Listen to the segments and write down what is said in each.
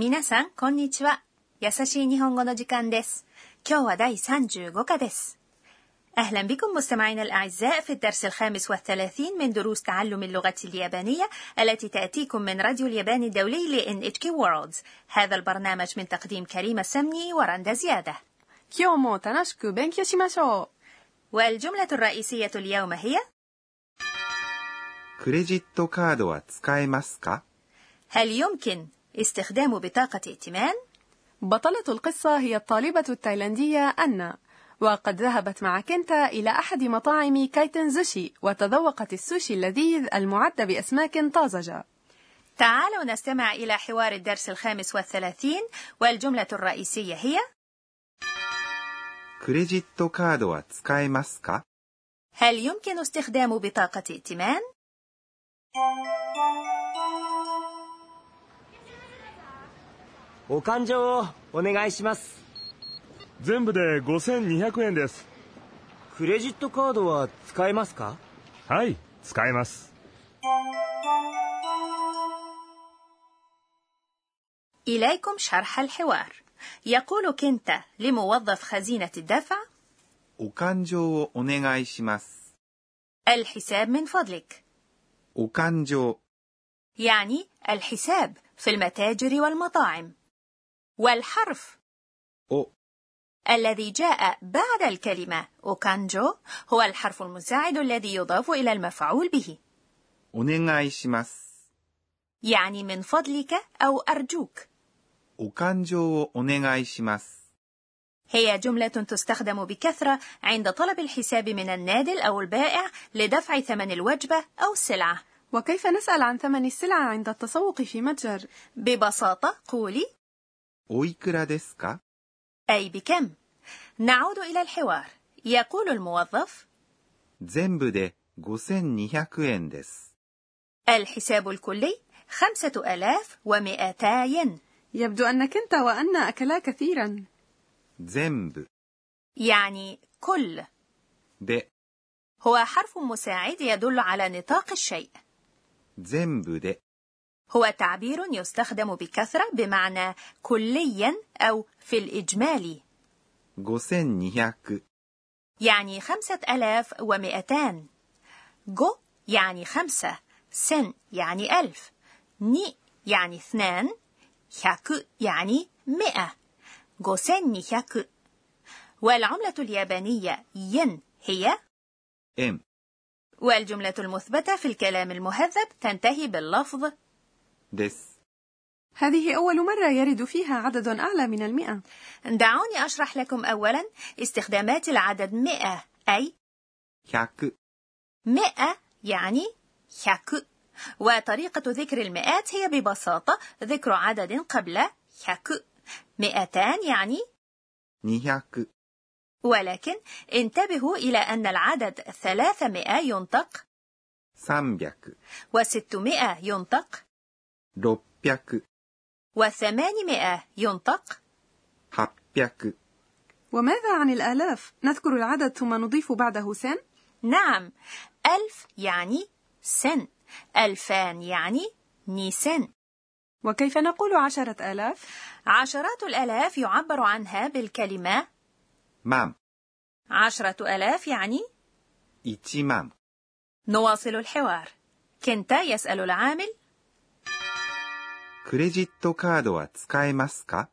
皆さん、こんにちは。優しい日本語の時間です。今日は第35課です。أهلا بكم مستمعينا الأعزاء في الدرس الخامس والثلاثين من دروس تعلم اللغة اليابانية التي تأتيكم من راديو اليابان الدولي ل NHK World هذا البرنامج من تقديم كريم السمني ورندا زيادة 今日も楽しく勉強しましょ والجملة الرئيسية اليوم هي クレジットカードは使えますか هل يمكن استخدام بطاقة ائتمان؟うبطلة القصة هي الطالبة التايلاندية أنا وقد ذهبت مع كنتا إلى أحد مطاعم كايتن زوشي وتذوقت السوشي اللذيذ المعد بأسماك طازجة تعالوا نستمع إلى حوار الدرس الخامس والثلاثين والجملة الرئيسية هي クレジットカードは使えますか هل يمكن استخدام بطاقة ائتمان؟ お勘定をお願いします全部で5200円ですクレジットカードは使えますかはい使えます إليكم شرح الحوار يقول كنتا لموظف خزينة الدفع お勘定をお願いします。 الحساب من فضلك お勘定 يعني الحساب في المتاجر والمطاعم والحرف أو الذي جاء بعد الكلمة أوكانجو هو الحرف المساعد الذي يضاف إلى المفعول به. يعني من فضلك أو أرجوك. هي جملة تستخدم بكثرة عند طلب الحساب من النادل أو البائع لدفع ثمن الوجبة أو السلعة. وكيف نسأل عن ثمن السلعة عند التسوق في متجر؟ ببساطة قولي おいくらですか أي بكم نعود إلى الحوار يقول الموظف 全部で5200円です。 الحساب الكلي خمسة ألاف ومئتا ين يبدو أن كنتا وأنا أكلا كثيرا 全部 يعني كل で هو حرف مساعد يدل على نطاق الشيء 全部で هو تعبير يستخدم بكثرة بمعنى كليا أو في الإجمالي 5200 يعني خمسة ألاف ومئتان جو يعني خمسة سن يعني ألف ني يعني اثنان هاك يعني مئة. جوسن نيهاك والعملة اليابانية ين هي؟ 円 والجملة المثبتة في الكلام المهذب تنتهي باللفظ です。هذه أول مرة يرد فيها عدد أعلى من المئة. دعوني أشرح لكم أولا استخدامات العدد مئة أي 100 مئة يعني هاك وطريقة ذكر المئات هي ببساطة ذكر عدد قبل هاك مئتان يعني 200 ولكن انتبهوا إلى أن العدد ثلاثمائة ينطق 300 وستمائة ينطق 600 وثمانمائة. ينطق. 800 وماذا عن الآلاف؟ نذكر العدد ثم نضيف بعده سن؟ نعم. ألف يعني سن. ألفان يعني نيسن وكيف نقول عشرة آلاف؟ عشرات الآلاف يعبر عنها بالكلمة 万 عشرة آلاف يعني 1万 نواصل الحوار. كنتا يسأل العامل クレジットカードは使えますか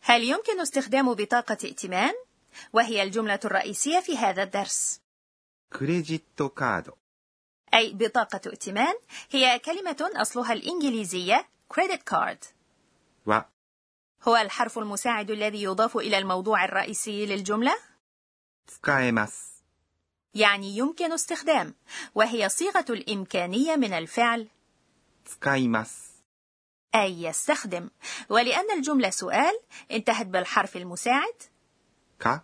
هل يمكن استخدام بطاقة ائتمان؟ وهي الجملة الرئيسية في هذا الدرس クレジットカード أي بطاقة ائتمان هي كلمة أصلها الإنجليزية credit card は هو الحرف المساعد الذي يضاف إلى الموضوع الرئيسي للجملة 使えます。 يعني يمكن استخدام وهي صيغة الإمكانية من الفعل 使います。 أي يستخدم ولأن الجملة سؤال انتهت بالحرف المساعد か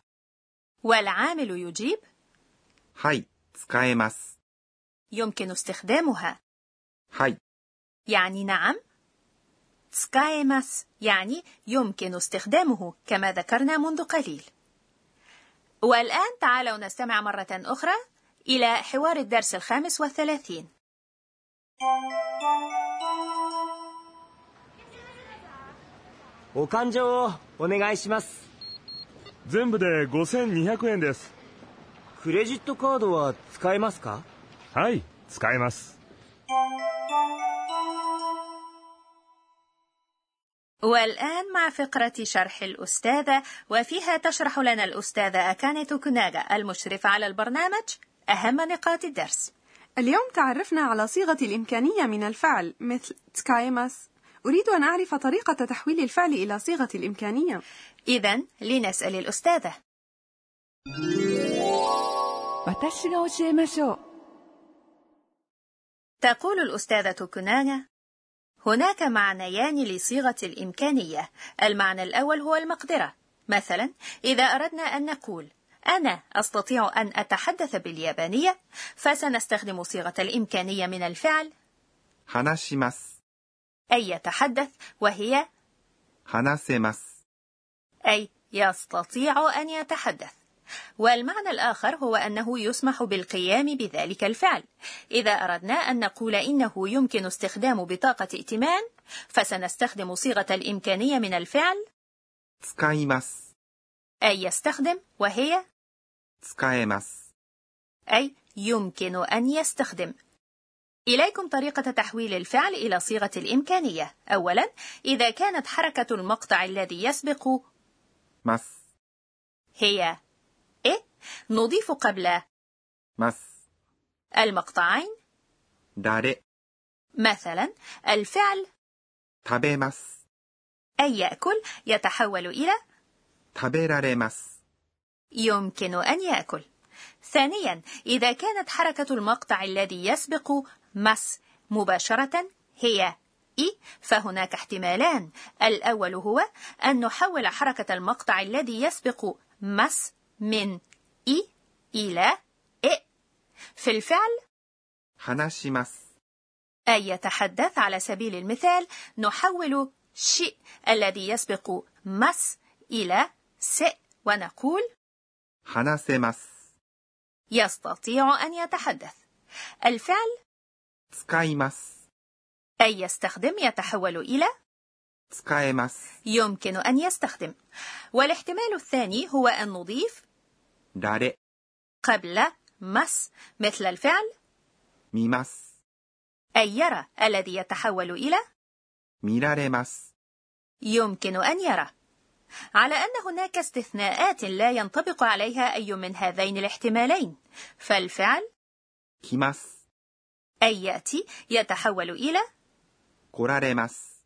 والعامل يجيب はい、使えます。 يمكن استخدامها はい、 يعني نعم تسكايماس يعني يمكن استخدامه كما ذكرنا منذ قليل والآن تعالوا نستمع مرة أخرى إلى حوار الدرس الخامس والثلاثين 「 お勘定をお願いします全部で5200円ですクレジットカードは使えますかはい使えます والآن مع فقرة شرح الأستاذة وفيها تشرح لنا الأستاذة أكاني توكوناغا المشرفة على البرنامج أهم نقاط الدرس اليوم تعرفنا على صيغة الإمكانية من الفعل مثل تسكايماس أريد أن أعرف طريقة تحويل الفعل إلى صيغة الإمكانية إذا لنسأل الأستاذة 私が教えましょう تقول الأستاذة توكوناغا هناك معنيان لصيغة الإمكانية المعنى الأول هو المقدرة مثلا إذا أردنا أن نقول أنا أستطيع أن أتحدث باليابانية فسنستخدم صيغة الإمكانية من الفعل 話します。 أي يتحدث وهي 話せます。 أي يستطيع أن يتحدث والمعنى الآخر هو أنه يسمح بالقيام بذلك الفعل إذا أردنا أن نقول إنه يمكن استخدام بطاقة ائتمان فسنستخدم صيغة الإمكانية من الفعل 使います。 أي يستخدم وهي 使えます。 أي يمكن أن يستخدم إليكم طريقة تحويل الفعل إلى صيغة الإمكانية أولا إذا كانت حركة المقطع الذي يسبق ます。 هي إيه نضيف قبل ます。 المقطعين 誰、 مثلا الفعل 食べます。 أي يأكل يتحول إلى 食べられます。 يمكن أن يأكل ثانيا إذا كانت حركة المقطع الذي يسبق مس مباشرة هي إي فهناك احتمالان الأول هو أن نحول حركة المقطع الذي يسبق مس من إي إلى إ في الفعل 話します。 أي يتحدث على سبيل المثال نحول شيء الذي يسبق مس إلى س ونقول 話せます。 يستطيع أن يتحدث الفعل 使います。 أي يستخدم يتحول إلى 使えます。 يمكن أن يستخدم والاحتمال الثاني هو أن نضيف 誰、 قبل مس مثل الفعل 見ます。 أي يرى الذي يتحول إلى 見られます。 يمكن أن يرى على أن هناك استثناءات لا ينطبق عليها أي من هذين الاحتمالين فالفعل 来ます。 أي يأتي يتحول إلى 来られます。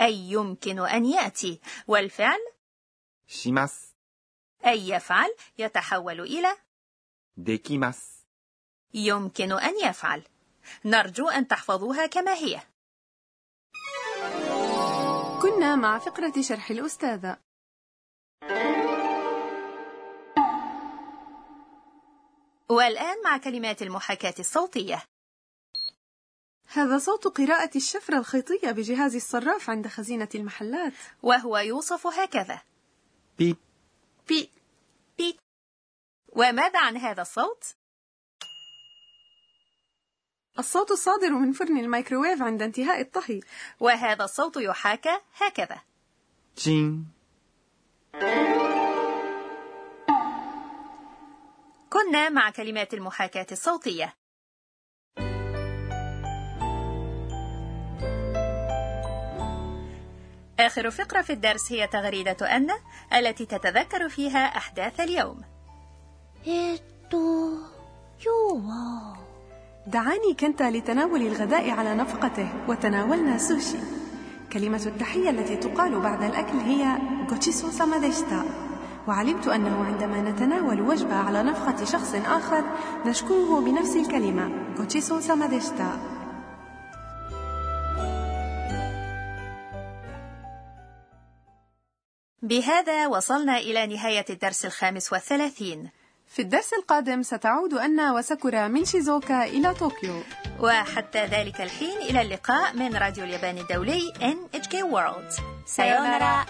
أي يمكن أن يأتي والفعل します。 أي يفعل يتحول إلى できます。 يمكن أن يفعل نرجو أن تحفظوها كما هي كنا مع فقرة شرح الأستاذة والآن مع كلمات المحاكاة الصوتية هذا صوت قراءة الشفرة الخيطية بجهاز الصراف عند خزينة المحلات. وهو يوصف هكذا. بيب. بي بي وماذا عن هذا الصوت؟ الصوت الصادر من فرن الميكروويف عند انتهاء الطهي. وهذا الصوت يحاكى هكذا. チン. كنا مع كلمات المحاكاة الصوتية. آخر فقرة في الدرس هي تغريدة أن التي تتذكر فيها أحداث اليوم. دعاني كنتا لتناول الغداء على نفقته وتناولنا سوشي. كلمة التحية التي تقال بعد الأكل هي ごちそうさまでした وعلمت أنه عندما نتناول وجبة على نفقة شخص آخر نشكره بنفس الكلمة ごちそうさまでした بهذا وصلنا إلى نهاية الدرس الخامس والثلاثين. في الدرس القادم ستعود أنا وساكورا من شيزوكا إلى طوكيو. وحتى ذلك الحين إلى اللقاء من راديو اليابان الدولي NHK World. さようなら